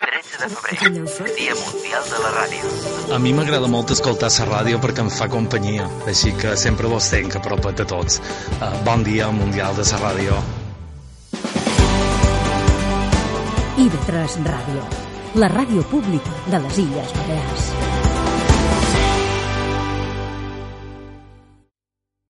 13 de febrer, Dia Mundial de la Ràdio. A mi m'agrada molt escoltar la ràdio perquè em fa companyia, així que sempre vos tenc a prop de tots. Uh, bon dia Mundial de la Ràdio. IB3 Ràdio, la ràdio pública de les Illes Balears.